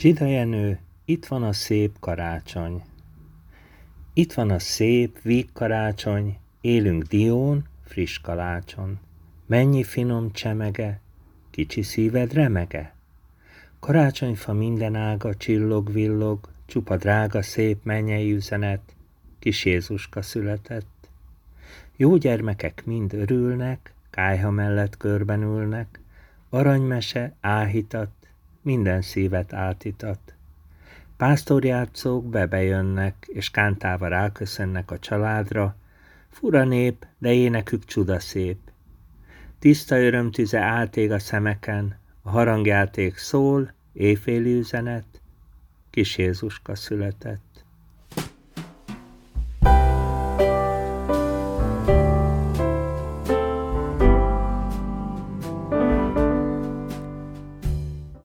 Csida Jenő, itt van a szép karácsony. Itt van a szép, víg karácsony, élünk dión, friss kalácson. Mennyi finom csemege, kicsi szíved remege? Karácsonyfa minden ága csillog-villog, csupa drága szép mennyei üzenet, kis Jézuska született. Jó gyermekek mind örülnek, kájha mellett körben ülnek, aranymese áhítat, minden szívet átítat. Pásztorjátszók bebejönnek, és kántával ráköszönnek a családra, fura nép, de énekük csudaszép. Tiszta örömtüze átég a szemeken, a harangjáték szól, éjféli üzenet, kis Jézuska született.